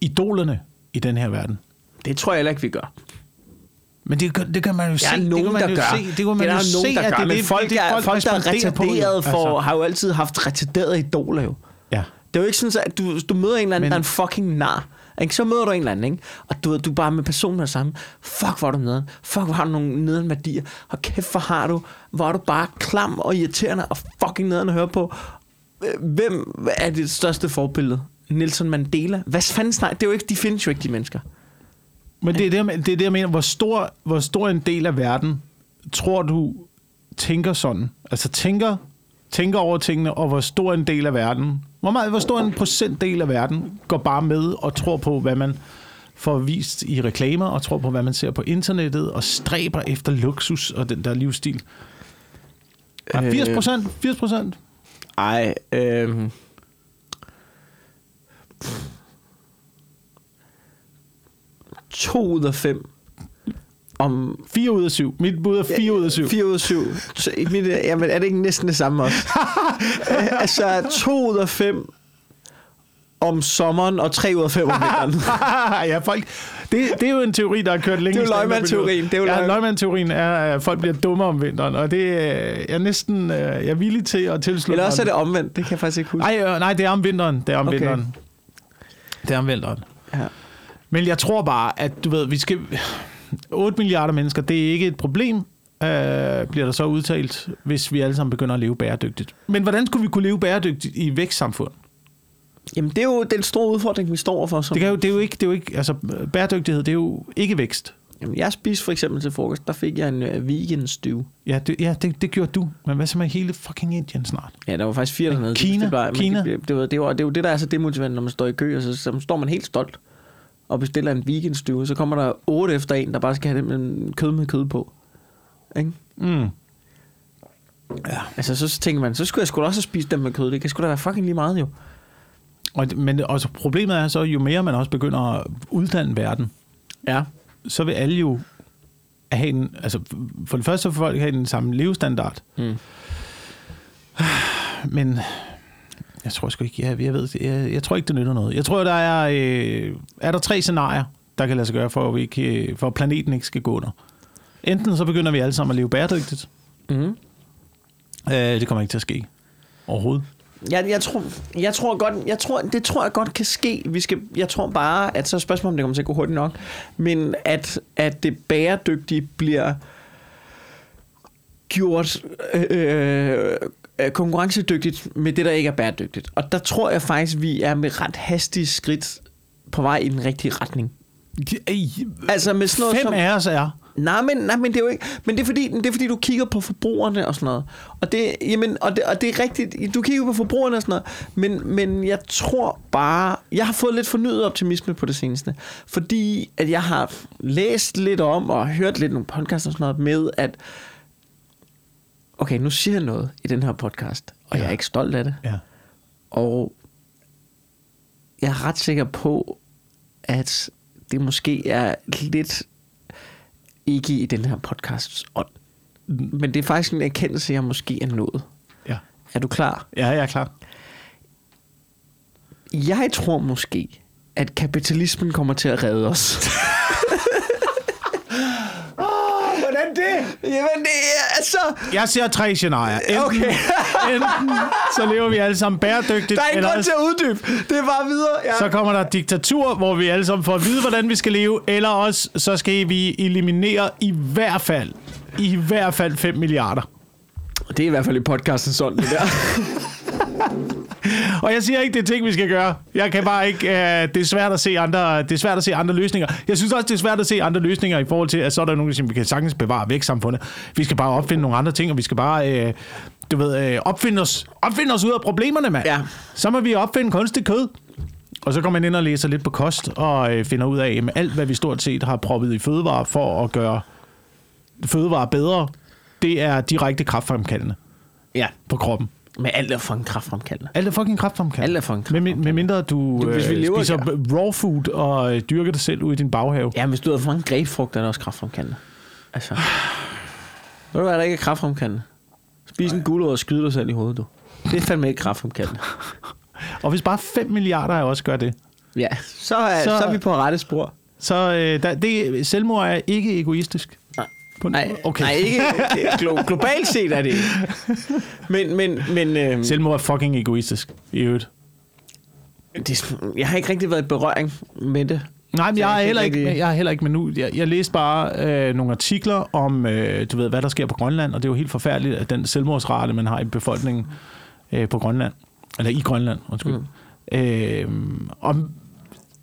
idolerne i den her verden. Det tror jeg heller ikke, vi gør. Men det, det kan man jo se. Der er det nogen, kan man der gør. Se, det kan man jo der se, nogen, der at gør. det, Men folk, det, er, folk, der er retarderet for, Altså, har jo altid haft retarderede idoler jo. ja. Det er jo ikke sådan, at du, du møder en eller anden, Men- der er en fucking nar. Ikke? Så møder du en eller anden, ikke? og du, du er bare med personen af samme. Fuck, hvor er du nederen. Fuck, hvor har du nogle nederen værdier. Og kæft, hvor har du, hvor er du bare klam og irriterende og fucking nederen at høre på. Hvem er dit største forbillede? Nelson Mandela? Hvad fanden snak? Det er jo ikke, de findes jo ikke, de mennesker. Men det er det, jeg- det er det, jeg mener. Hvor stor, hvor stor en del af verden tror du tænker sådan? Altså tænker, tænker over tingene, og hvor stor en del af verden, hvor, meget, hvor stor en procentdel af verden går bare med og tror på, hvad man får vist i reklamer, og tror på, hvad man ser på internettet, og stræber efter luksus og den der livsstil. Ja, 80 procent? 80 procent? Ej, øh... To ud af fem. Om 4 ud af 7. Mit bud er 4 ud af 7. 4 ud af 7. Så, mit, jamen, er det ikke næsten det samme også? [laughs] Øh, altså, 2 ud af 5 om sommeren, og 3 ud af 5 om vinteren. [laughs] ja, folk, det, det er jo en teori, der har kørt længe. Det er jo løgmand-teorien. Det er jo ja, løgmand-teorien er, at folk bliver dummere om vinteren, og det er jeg er næsten øh, jeg er villig til at tilslutte Eller også er det omvendt, det kan jeg faktisk ikke huske. Nej, øh, nej, det er om vinteren. Det er om Okay. vinteren. Det er om vinteren. Ja. Men jeg tror bare, at du ved, vi skal... 8 milliarder mennesker, det er ikke et problem, øh, bliver der så udtalt, hvis vi alle sammen begynder at leve bæredygtigt. Men hvordan skulle vi kunne leve bæredygtigt i vækstsamfund? Jamen, det er jo den store udfordring, vi står overfor. Som, Det, kan jo, det er jo ikke, det er jo ikke, altså bæredygtighed, det er jo ikke vækst. Jamen, jeg spiste for eksempel til frokost, der fik jeg en uh, vegan stew. Ja, det, ja det, det gjorde du. Men hvad så med hele fucking Indien snart? Ja, der var faktisk fire dernede. Kina? Det, men Kina? Det, det, var, det, var, det er jo det, der er så demotiverende, når man står i kø, og så, så står man helt stolt og bestiller en stew, så kommer der otte efter en, der bare skal have det med kød med kød på. Ikke? Mm. Ja. Altså, så tænker man, så skulle jeg sgu da også spist dem med kød. Det kan sgu da være fucking lige meget, jo. Og, men også problemet er så, jo mere man også begynder at uddanne verden, Ja. så vil alle jo have en, altså for det første så vil folk have den samme levestandard, Mm. men jeg tror sgu ikke, jeg, jeg ved, jeg, jeg tror ikke, det nytter noget. Jeg tror, der er, øh, er der tre scenarier, der kan lade sig gøre, for at, vi ikke, øh, for at planeten ikke skal gå under. Enten så begynder vi alle sammen at leve bæredygtigt. Mm. Øh, det kommer ikke til at ske overhovedet. Jeg, jeg, tror, jeg tror godt, jeg tror, det tror jeg godt kan ske. Vi skal, jeg tror bare, at så er spørgsmålet, om det kommer til at gå hurtigt nok, men at, at det bæredygtige bliver gjort øh, øh, konkurrencedygtigt med det, der ikke er bæredygtigt. Og der tror jeg faktisk, vi er med ret hastige skridt på vej i den rigtige retning. Altså med sådan noget Fem som- af os er. Nej, men, nej, men det er jo ikke... Men det er, fordi, det er fordi, du kigger på forbrugerne og sådan noget. Og det, jamen, og det, og det er rigtigt. Du kigger på forbrugerne og sådan noget. Men, men jeg tror bare... Jeg har fået lidt fornyet optimisme på det seneste. Fordi at jeg har læst lidt om og hørt lidt nogle podcasts og sådan noget med, at... Okay, nu siger jeg noget i den her podcast, og ja. Jeg er ikke stolt af det. Ja. Og jeg er ret sikker på, at det måske er lidt ikke i den her podcasts ånd. Men det er faktisk en erkendelse, jeg måske er nået. Ja. Er du klar? ja, jeg er klar. Jeg tror måske, at kapitalismen kommer til at redde os. [laughs] Hvordan det? Jamen, det er altså... Jeg ser tre scenarier. Enten, Okay. [laughs] enten så lever vi alle sammen bæredygtigt, Der er ingen eller grund til at uddybe. Det er bare videre. Ja. så kommer der et diktatur, hvor vi alle sammen får at vide, hvordan vi skal leve, eller også så skal vi eliminere i hvert fald, i hvert fald 5 milliarder. Det er i hvert fald i podcasten sådan, det der. [laughs] Og jeg siger ikke, det er ting, vi skal gøre. Jeg kan bare ikke... Uh, det, er svært at se andre, det er svært at se andre løsninger. Jeg synes også, det er svært at se andre løsninger i forhold til, at så er der nogen, der siger, vi kan sagtens bevare væksamfundet. Vi skal bare opfinde nogle andre ting, og vi skal bare... Uh, du ved, uh, opfinde, os, opfinde os ud af problemerne, mand. Ja. Så må vi opfinde kunstig kød. Og så går man ind og læser lidt på kost, og øh, finder ud af, at alt, hvad vi stort set har proppet i fødevarer for at gøre fødevarer bedre, det er direkte kraftfremkaldende ja, på kroppen. Men alt er fucking kraftfremkaldende. Alt er fucking kraftfremkaldende. Alt er fucking Med, med, med mindre du Det- hvis vi øh, lever- spiser raw food og øh, dyrker det selv ude i din baghave. Ja, hvis du har for mange grebfrugter, er det også kraftfremkaldende. Altså. Ved du hvad, der ikke er kraftfremkaldende? Spis en gulerod og skyde dig selv i hovedet, du. Det er fandme ikke kraftfremkaldende. [laughs] Og hvis bare 5 milliarder af os gør det, Ja, så er, så, Så- så er vi på rette spor. så øh, der, det, selvmord er ikke egoistisk. På, Nej, okay. nej ikke, [laughs] er glo- globalt set er det ikke. Men, men, men øh, Selvmord er fucking egoistisk, i øvrigt. det, jeg har ikke rigtig været i berøring med det. Nej, men jeg har kan heller ikke jeg har heller ikke, men nu, jeg, jeg læste bare øh, nogle artikler om, øh, du ved, hvad der sker på Grønland, og det er jo helt forfærdeligt, at den selvmordsrate, man har i befolkningen øh, på Grønland, eller i Grønland, undskyld. Mm. Øh, om,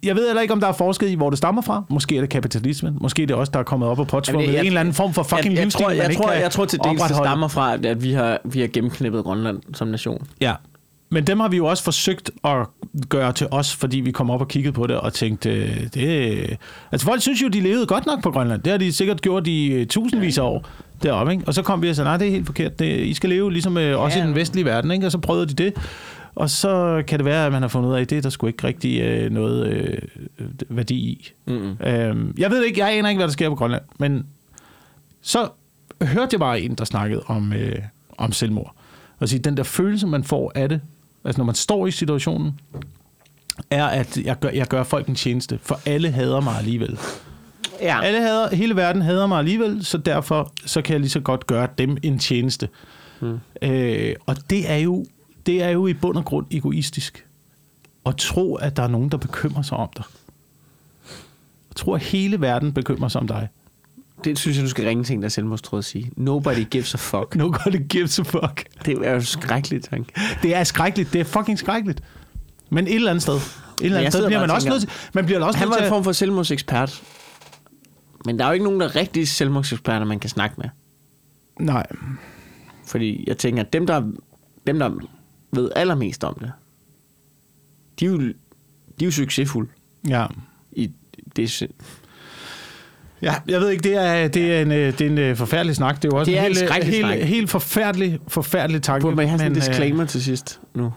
jeg ved heller ikke, om der er forsket i, hvor det stammer fra. Måske er det kapitalismen. Måske er det også, der er kommet op og påtvunget en eller anden form for fucking jeg, jeg, livsstil, tror, jeg, tror, jeg tror til dels, det stammer fra, at- vi har, vi har gennemknippet Grønland som nation. Ja. Men dem har vi jo også forsøgt at gøre til os, fordi vi kom op og kiggede på det og tænkte, det... Altså folk synes jo, de levede godt nok på Grønland. Det har de sikkert gjort i øh, tusindvis af år deroppe, ikke? Og så kom vi og sagde, nej, det er helt forkert. Det, I skal leve ligesom øh, også Ja. i den vestlige verden, ikke? Og så prøvede de det. Og så kan det være, at man har fundet ud af, at det er der sgu ikke rigtig øh, noget øh, værdi i. Mm-hmm. Øhm, jeg ved ikke, jeg aner ikke, hvad der sker på Grønland, men så hørte jeg bare en, der snakkede om, øh, om selvmord. Og sige, den der følelse, man får af det, altså når man står i situationen, er, at jeg gør, jeg gør folk en tjeneste, for alle hader mig alligevel. Ja. Alle hader, hele verden hader mig alligevel, så derfor så kan jeg lige så godt gøre dem en tjeneste. Mm. Øh, og det er, jo, det er jo i bund og grund egoistisk. At tro, at der er nogen, der bekymrer sig om dig. Jeg tror, at hele verden bekymrer sig om dig. Det synes jeg, du skal ringe til en, der er selvmordstråd og sige. Nobody gives a fuck. [laughs] Nobody gives a fuck. Det er jo skrækkeligt, tanke. Det er skrækkeligt. Det er fucking skrækkeligt. Men et eller andet sted. Et eller andet sted bliver man og også nødt til... Man bliver også Han var en at- form for selvmordsekspert. Men der er jo ikke nogen, der er rigtige selvmordseksperter, man kan snakke med. Nej. Fordi jeg tænker, at dem, der, dem, der ved allermest om det, de er jo, de er jo succesfulde Ja. i det. Ja, jeg ved ikke, det er, det er, en, øh, det er en øh, forfærdelig snak. Det er jo også Det er en helt, skrækkelig helt, helt forfærdelig, forfærdelig tanke. Burde man have sådan en men, øh, disclaimer til sidst nu?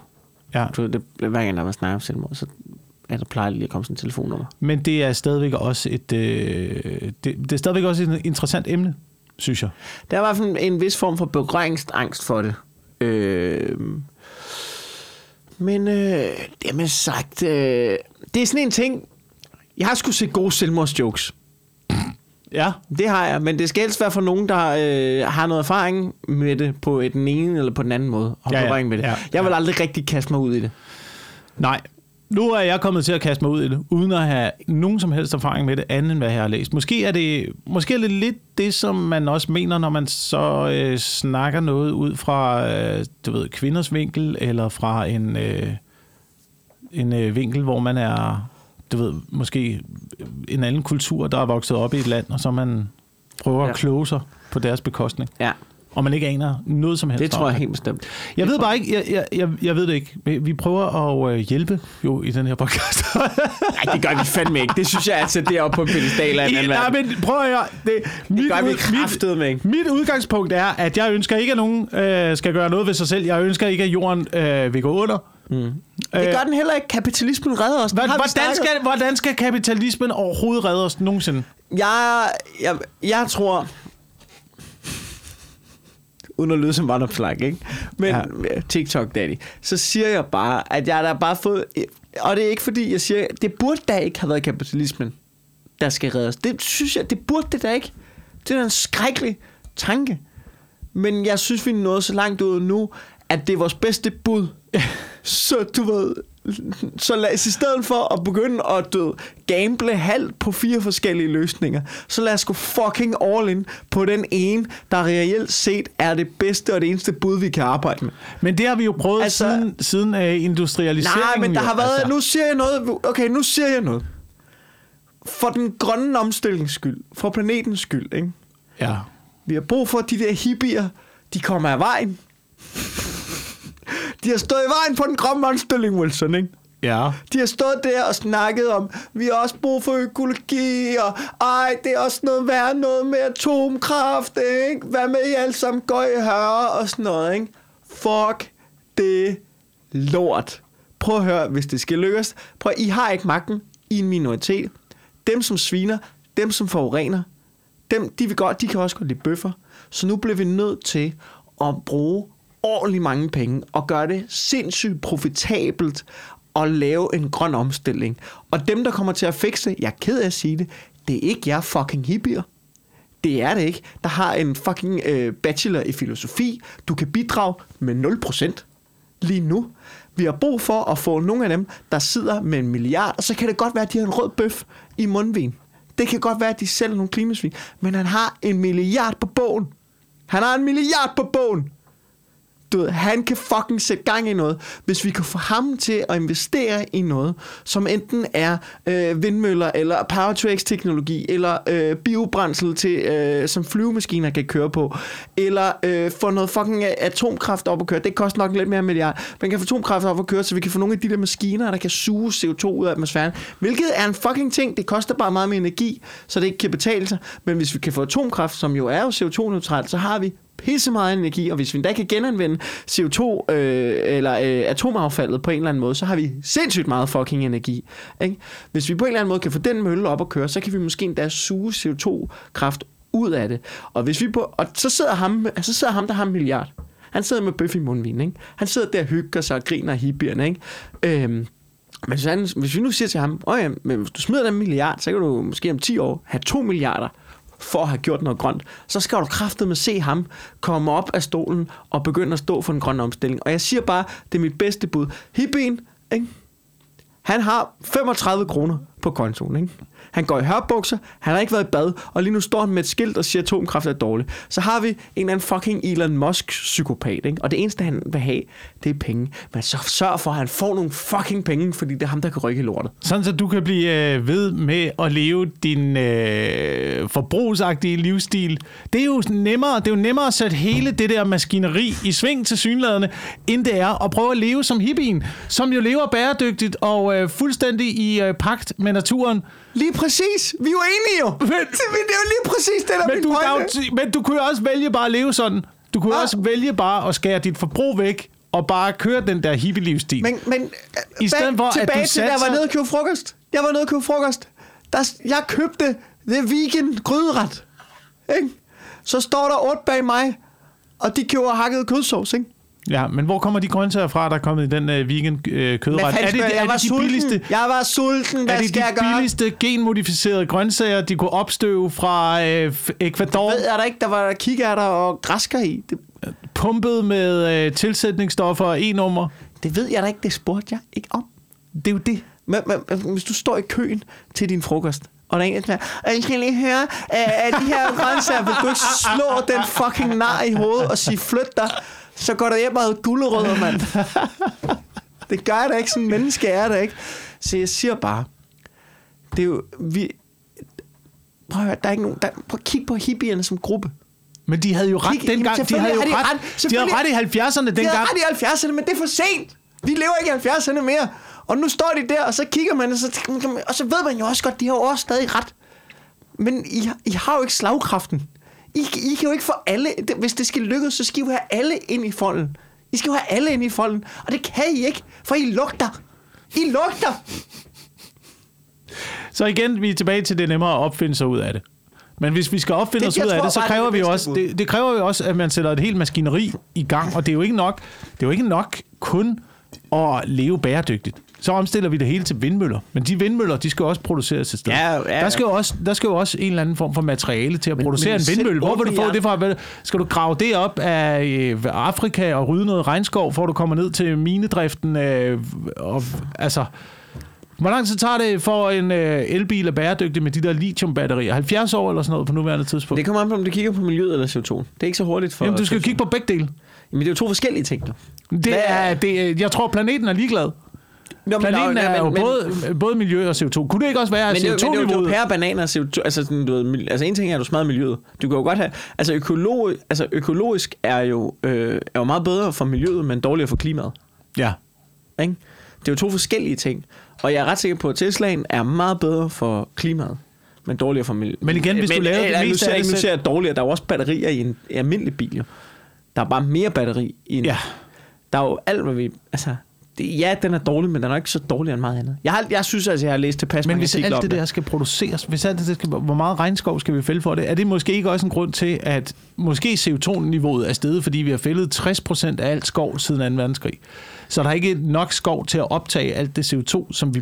Ja, Du det, hver gang der var snak om selvmord, så er der plejer lige at komme sådan en telefonnummer. men det er stadigvæk også et, øh, det, det er stadigvæk også et interessant emne, synes jeg. Der er hvert fald en vis form for berøringsangst for det. Øh, men øh, det med sagt, øh, det er sådan en ting, jeg har sgu set gode selvmordsjokes. Ja, Det har jeg, men det skal helst være for nogen, der øh, har noget erfaring med det på den ene eller på den anden måde. Og Ja, ja. med det. Ja, Jeg vil ja. aldrig rigtig kaste mig ud i det. nej. Nu er jeg kommet til at kaste mig ud i det, uden at have nogen som helst erfaring med det, andet end hvad jeg har læst. Måske er det, måske er det lidt det, som man også mener, når man så øh, snakker noget ud fra, øh, du ved, kvinders vinkel, eller fra en, øh, en øh, vinkel, hvor man er, du ved, måske en anden kultur, der er vokset op i et land, og så man prøver ja. At kloge sig på deres bekostning. Ja, Og man ikke aner noget som helst det tror jeg helt bestemt. jeg Det ved tror bare ikke, jeg, jeg, jeg, jeg ved det ikke. Vi- prøver at øh, hjælpe jo i den her podcast. [laughs] Nej, det gør vi fandme ikke. Det synes jeg er at sætte det op på en pedestal af en anden Nej, men prøv at høre. Det, mit, gør vi kraftedeme ikke. mit, mit udgangspunkt er, at jeg ønsker ikke, at nogen øh, skal gøre noget ved sig selv. Jeg ønsker ikke, at jorden øh, vil gå under. Mm. Det gør den heller ikke. Kapitalismen redder os. Det vi Hvordan skal, hvordan skal kapitalismen overhovedet redde os nogensinde? Jeg, jeg, jeg tror... Uden at lyde som vandopslag, ikke? Men Ja. TikTok daddy. Så siger jeg bare, at jeg da bare fået... Og det er ikke fordi, jeg siger... Det burde da ikke have været kapitalismen, der skal redde os. Det synes jeg, det burde det da ikke. Det er da en skrækkelig tanke. Men jeg synes, vi er nået så langt ud nu, at det er vores bedste bud. [laughs] så du ved, Så lad os i stedet for at begynde at død, gamble halvt på fire forskellige løsninger, så lad os gå fucking all in på den ene, der reelt set er det bedste og det eneste bud, vi kan arbejde med. Men det har vi jo prøvet altså, siden, siden uh, industrialiseringen. Nej, men der jo, har været... altså. Nu siger jeg noget... Okay, nu siger jeg noget. For den grønne omstillings skyld. For planetens skyld, ikke? Ja. Vi har brug for, at de der hippier, de kommer af vejen. De har stået i vejen på den grønne omstilling, Wilson, ikke? Ja. De har stået der og snakket om, vi har også brug for økologi, og ej, det er også noget værd, noget med atomkraft, ikke? Hvad med I alle sammen går i høre og sådan noget, ikke? Fuck det lort. Prøv at høre, hvis det skal lykkes. Prøv, I har ikke magten. I er en minoritet. Dem, som sviner, dem, som forurener, dem, de, vil godt, de kan også godt lide bøffer. Så nu bliver vi nødt til at bruge ordentligt mange penge og gøre det sindssygt profitabelt at lave en grøn omstilling. Og dem, der kommer til at fikse det, jeg er ked af at sige det, det er ikke jer fucking hippier. Det er det ikke. Der har en fucking øh, bachelor i filosofi. Du kan bidrage med 0% lige nu. Vi har brug for at få nogle af dem, der sidder med en milliard, og så kan det godt være, at de har en rød bøf i mundvin. Det kan godt være, at de sælger nogle klimasvin, men han har en milliard på bogen. Han har en milliard på bogen. Du ved, han kan fucking sætte gang i noget, hvis vi kan få ham til at investere i noget, som enten er øh, vindmøller, eller power to x teknologi eller øh, biobrændsel, til, øh, som flyvemaskiner kan køre på, eller øh, få noget fucking øh, atomkraft op at køre. Det koster nok lidt mere end milliard. Man kan få atomkraft op at køre, så vi kan få nogle af de der maskiner, der kan suge CO2 ud af atmosfæren, hvilket er en fucking ting. Det koster bare meget mere energi, så det ikke kan betale sig. Men hvis vi kan få atomkraft, som jo er jo CO2-neutralt, så har vi pisse meget energi, og hvis vi endda kan genanvende CO2 øh, eller øh, atomaffaldet på en eller anden måde, så har vi sindssygt meget fucking energi. Ikke? Hvis vi på en eller anden måde kan få den mølle op at køre, så kan vi måske endda suge CO2-kraft ud af det. Og, hvis vi på, og så, sidder ham, altså, så sidder ham, der har en milliard. Han sidder med bøf i mundvin, ikke? Han sidder der og hygger sig og griner af hippierne, ikke? Øhm, men hvis, han, hvis vi nu siger til ham, Åh ja, men hvis du smider den milliard, så kan du måske om 10 år have 2 milliarder for at have gjort noget grønt, så skal du kraftet med se ham komme op af stolen og begynde at stå for en grøn omstilling. Og jeg siger bare, det er mit bedste bud. Hippien, ikke? Han har 35 kroner på kontoen, ikke? Han går i hørbukser, han har ikke været i bad, og lige nu står han med et skilt og siger, at atomkraft er dårligt. Så har vi en eller anden fucking Elon Musk-psykopat, ikke? Og det eneste, han vil have, det er penge. Men så sørg for, at han får nogle fucking penge, fordi det er ham, der kan rykke i lortet. Sådan så du kan blive øh, ved med at leve din øh, forbrugsagtige livsstil. Det er jo nemmere, det er jo nemmere at sætte hele det der maskineri i sving til synlædende, end det er at prøve at leve som hippien, som jo lever bæredygtigt og øh, fuldstændig i øh, pagt med naturen. Lige præcis. Vi er jo enige jo. Men, det, [laughs] det er jo lige præcis det, der er Men du, der pointe. t- men du kunne jo også vælge bare at leve sådan. Du kunne Ah. også vælge bare at skære dit forbrug væk og bare køre den der hippie-livsstil. Men, men I bag- stedet for, at tilbage du til, da jeg var satser- nede og købe frokost. Jeg var nede og købe frokost. Der, jeg købte det vegan gryderet. Ikke? Så står der otte bag mig, og de køber hakket kødsovs, ikke? Ja, men hvor kommer de grøntsager fra, der er kommet i den øh, vegan øh, kødret? Er det, jeg? er Jeg var det de sulten. billigste, Jeg var sulten. Hvad er det skal jeg de gøre? billigste genmodificerede grøntsager, de kunne opstøve fra øh, Ecuador, Ved jeg da ikke, der var kikærter og græsker i. Det, pumpet med øh, tilsætningsstoffer og e-nummer? det ved jeg da ikke, det spurgte jeg ikke om. Det er jo det. Men, men, hvis du står i køen til din frokost, og der er en, der "Øh, jeg skal lige høre, øh, er de her grøntsager, vil du ikke slå den fucking nar i hovedet og sige, flyt dig, så går der hjem og havde gulerødder, mand. [laughs] Det gør jeg da ikke, sådan en menneske er det ikke. Så jeg siger bare, det er jo, vi, prøv at høre, der er ikke nogen, der, prøv at kigge på hippierne som gruppe. Men de havde jo ret Kig- jamen, dengang. De selvfølgelig havde jo de ret, ret. de havde ret i 70'erne De dengang. havde ret i 70'erne, men det er for sent. Vi lever ikke i 70'erne mere. Og nu står de der, og så kigger man, og så, og så ved man jo også godt, de har jo også stadig ret. Men I, I har jo ikke slagkraften. I, I kan jo ikke få alle... Hvis det skal lykkes, så skal I jo have alle ind i folden. I skal jo have alle ind i folden. Og det kan I ikke, for I lugter. I lugter. Så igen, vi er tilbage til, det er nemmere at opfinde sig ud af det. Men hvis vi skal opfinde Det- os ud af det, så er kræver det vi også, det, det kræver jo også, at man sætter et helt maskineri i gang, og det er jo ikke nok, det er jo ikke nok kun at leve bæredygtigt. Så omstiller vi det hele til vindmøller. Men de vindmøller, de skal også produceres et sted. Ja, ja, Der, skal jo også, der skal jo også en eller anden form for materiale til at producere men en vindmølle. Hvor vil du få det fra? Skal du grave det op af øh, Afrika og rydde noget regnskov, for at du kommer ned til minedriften? Øh, og, altså, hvor lang tid tager det for en øh, elbil at bæredygtig med de der lithiumbatterier? 70 år eller sådan noget på nuværende tidspunkt? Det kommer an på, om du kigger på miljøet eller CO2. Det er ikke så hurtigt for... Jamen, du skal jo CO2. kigge på begge dele. Jamen, det er jo to forskellige ting. Det er, det, jeg tror, planeten er ligeglad. Nå, men Planeten er jo men- men- både, både miljø og CO2. Kunne det ikke også være, at Men det, er jo- men det, er jo- det er jo CO2-niveauet... pære, bananer og CO2. Altså, sådan, du ved, altså en ting er, at du smadrer miljøet. Du kan jo godt have... Altså, økolog, altså økologisk er jo, øh, er jo meget bedre for miljøet, men dårligere for klimaet. Ja. Ikke? Det er jo to forskellige ting. Og jeg er ret sikker på, at Teslaen er meget bedre for klimaet, men dårligere for miljøet. Men igen, hvis du det nu meste siger af jeg det ikke, nu siger jeg dårligere. Der er jo også batterier i en, en almindelig bil, jo. Der er bare mere batteri i en... Ja. Der er jo alt, hvad vi... Altså, det, ja, den er dårlig, men den er ikke så dårlig end meget andet. Jeg, har, jeg synes altså, jeg har læst tilpas Men hvis alt det der skal produceres, hvis alt det der skal, hvor meget regnskov skal vi fælde for det? Er det måske ikke også en grund til, at måske CO2-niveauet er steget, fordi vi har fældet 60% af alt skov siden 2. verdenskrig? Så der er ikke nok skov til at optage alt det CO2, som vi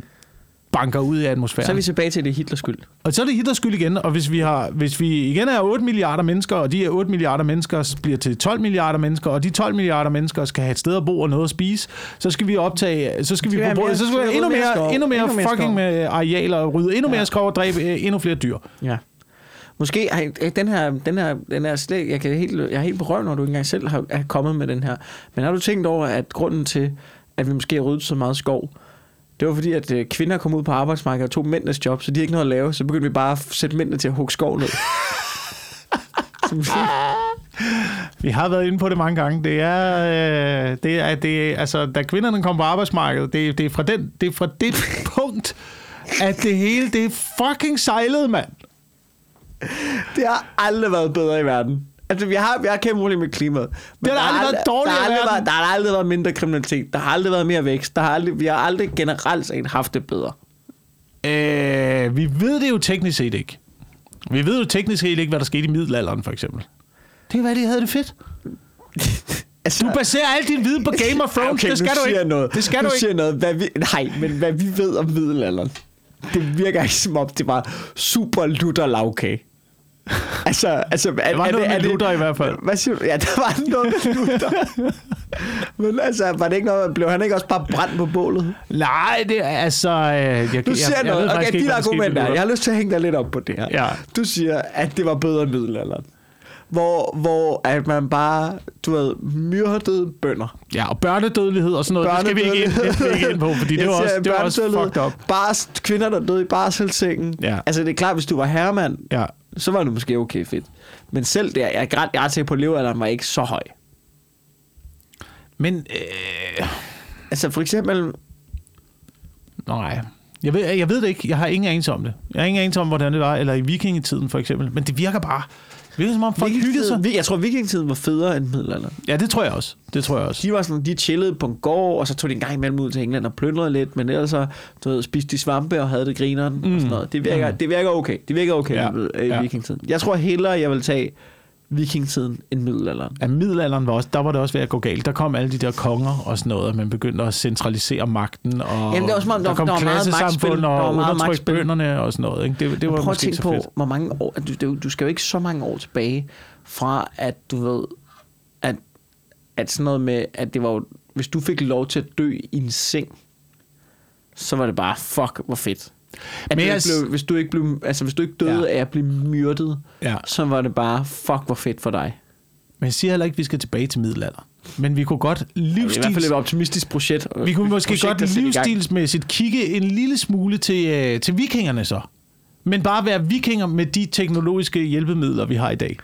banker ud i atmosfæren. Så er vi tilbage til, at det er Hitlers skyld. Og så er det Hitlers skyld igen, og hvis vi, har, hvis vi igen er 8 milliarder mennesker, og de her 8 milliarder mennesker bliver til 12 milliarder mennesker, og de 12 milliarder mennesker skal have et sted at bo og noget at spise, så skal vi optage, så skal vi, vi forbruge, mere- så skal vi have skal endnu mere mere, skov, endnu mere endnu mere fucking skov. med arealer og rydde endnu mere Ja. skov og dræbe endnu flere dyr. Ja. Måske ej, øh, den her, den her, den her slet, jeg, kan helt, jeg er helt på røv, når du ikke engang selv har, er kommet med den her. Men har du tænkt over, at grunden til, at vi måske har ryddet så meget skov, det var fordi, at øh, kvinder kom ud på arbejdsmarkedet og tog mændenes job, så de ikke noget at lave, så begyndte vi bare at sætte mændene til at hugge skov ned. [laughs] Vi har været inde på det mange gange. Det er, øh, det er, det altså, da kvinderne kom på arbejdsmarkedet, det, det, er fra den, det er fra det [laughs] punkt, at det hele, det er fucking sejlet, mand. det har aldrig været bedre i verden. Altså, vi har, vi har kæmpe problemer med klimaet. Men Det har der aldrig været dårligere der aldrig været, der har aldrig været mindre kriminalitet. Der har aldrig været mere vækst. Der har aldrig, vi har aldrig generelt set haft det bedre. Øh, vi ved det jo teknisk set ikke. Vi ved jo teknisk set ikke, hvad der skete i middelalderen, for eksempel. Det kan være, de havde det fedt. [laughs] Altså, Du baserer al din viden på [laughs] Game of Thrones. okay, det skal du siger ikke. Noget. Det skal nu du ikke. Noget. Hvad vi, nej, men hvad vi ved om middelalderen, det virker ikke som om, det var super lutter lavkage. [laughs] Altså, altså, er, Der var er noget det, er med det, Luther i hvert fald. [laughs] Hvad siger du? Ja, der var noget med. [laughs] Men altså, var det ikke noget, blev han ikke også bare brændt på bålet? Nej, det er altså... Øh, jeg, jeg, Du siger jeg, noget. faktisk okay, ikke, dit argument er, jeg har lyst til at hænge dig lidt op på det her. Ja. Du siger, at det var bedre end middelalderen. Hvor, hvor at man bare, du ved, myrdede bønder. Ja, og børnedødelighed og sådan noget, det skal vi ikke ind, det skal vi ikke ind på, fordi det Jeg var også, det var også fucked up. Bars, kvinder, der døde i barselssengen. Ja. Altså, det er klart, hvis du var herremand, Ja. Så var det måske okay fedt. Men selv der, jeg er jeg er på, at levealderen var ikke så høj. Men, øh, Altså, for eksempel, nej. Jeg ved, jeg ved det ikke. Jeg har ingen anelse om det. Jeg har ingen anelse om, hvordan det var, eller i vikingetiden for eksempel. Men det virker bare. Virker som om folk hyggede sig. Jeg tror, vikingetiden var federe end middelalderen. Ja, det tror jeg også. Det tror jeg også. De var sådan, de chillede på en gård, og så tog de en gang imellem ud til England og plyndrede lidt, men ellers så, du ved, spiste de svampe og havde det grineren mm. og sådan noget. Det virker, mm. det virker okay. Det virker okay Ja. i vikingetiden. Jeg tror hellere, jeg vil tage vikingetiden end middelalderen. At middelalderen var også, der var det også ved at gå galt. Der kom alle de der konger og sådan noget, og man begyndte at centralisere magten, og Jamen, det var om, der- der kom der klassesamfund og magtspil. bønderne og sådan noget. Ikke? Det, det var Prøv at tænke på, fedt. hvor mange år... Du, du, du skal jo ikke så mange år tilbage fra, at du ved, at, at sådan noget med, at det var jo, hvis du fik lov til at dø i en seng, så var det bare, fuck, hvor fedt. At Men du s- blev, hvis, du ikke blev, altså, hvis du ikke døde Ja. af at blive myrdet, Ja. så var det bare, fuck, hvor fedt for dig. Men jeg siger heller ikke, at vi skal tilbage til middelalderen. Men vi kunne godt Det er i hvert fald livsstils... et optimistisk projekt. Vi kunne måske projekt, godt livsstilsmæssigt kigge en lille smule til, øh, til vikingerne så. Men bare være vikinger med de teknologiske hjælpemidler, vi har i dag.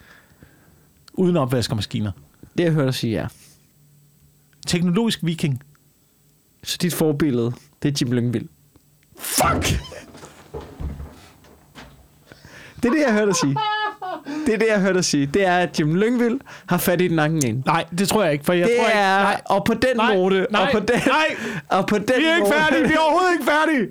Uden opvaskemaskiner. Det jeg hørte dig sige, ja. Teknologisk viking. Så dit forbillede, det er Jim Lyngvild. Fuck! Det er det, jeg hørte dig sige. Det er det, jeg hørte dig sige. Det er, at Jim Lyngvild har fat i den anden ende. Nej, det tror jeg ikke, for jeg det tror ikke... er, Nej, og på den Nej, måde, nej, og på den, nej. og på den vi er ikke måde, færdige. Vi er overhovedet ikke færdige.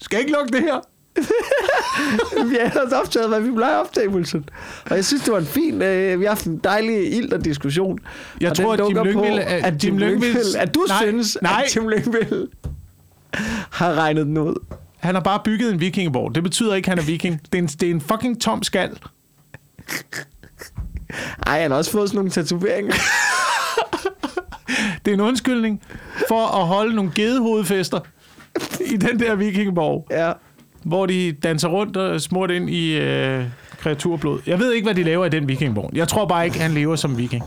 Skal ikke lukke det her? [laughs] vi har ellers optaget, hvad vi plejer at optage, Wilson. Og jeg synes, det var en fin... Øh, vi har haft en dejlig ild og diskussion. Jeg og tror, at Jim Lyngvild... at Jim Lyngvild... At du nej, synes, nej, at Jim Lyngvild [laughs] har regnet den ud. han har bare bygget en vikingeborg. Det betyder ikke, at han er viking. Det er en, det er en fucking tom skal. Ej, han har også fået sådan nogle tatoveringer. [laughs] Det er en undskyldning for at holde nogle gedehovedfester i den der vikingeborg, ja. hvor de danser rundt og smurt ind i øh, kreaturblod. Jeg ved ikke, hvad de laver i den vikingeborg. Jeg tror bare ikke, han lever som viking.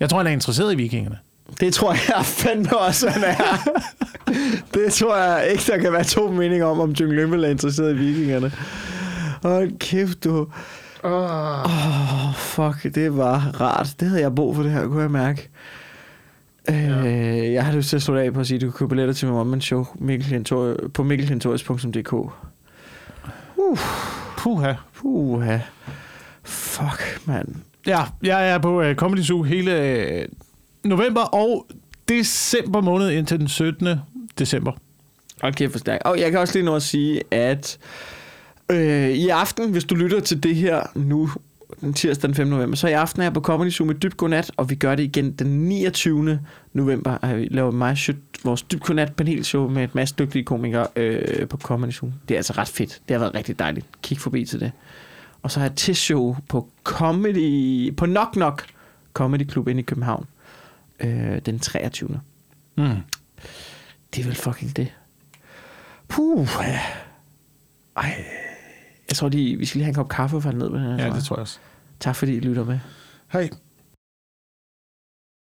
Jeg tror, han er interesseret i vikingerne. Det tror jeg [laughs] fandme også, han er. det tror jeg ikke, der kan være to meninger om, om Jim Lyngvild er interesseret i vikingerne. Hold kæft, du. Åh, oh, fuck, det var rart. Det havde jeg brug for det her, kunne jeg mærke. Ja. Øh, jeg har lyst til at slå af på at sige, at du kan købe billetter til min one show Mikkel på mikkelhentorius.dk. Uh, Puha. puha. Fuck, mand. Ja, jeg er på uh, Comedy Zoo hele uh, november og december måned indtil den 17. december. Okay, for stærkt. Og jeg kan også lige nå at sige, at øh, i aften, hvis du lytter til det her nu, den tirsdag den 5. november, så i aften er jeg på Comedy Zoo med Dyb Godnat, og vi gør det igen den 29. november. Og vi laver mig shit, vores Dyb Godnat panelshow med et masse dygtige komikere øh, på Comedy Zoo. Det er altså ret fedt. Det har været rigtig dejligt. Kig forbi til det. Og så har jeg et show på Comedy, på Knock Knock Comedy Club inde i København øh, den 23. Mm. Det er vel fucking det. Puh. ja. Ej. Jeg tror lige, vi skal lige have en kop kaffe for ned med den her. Ja, det tror jeg også. Tak fordi I lytter med. Hej.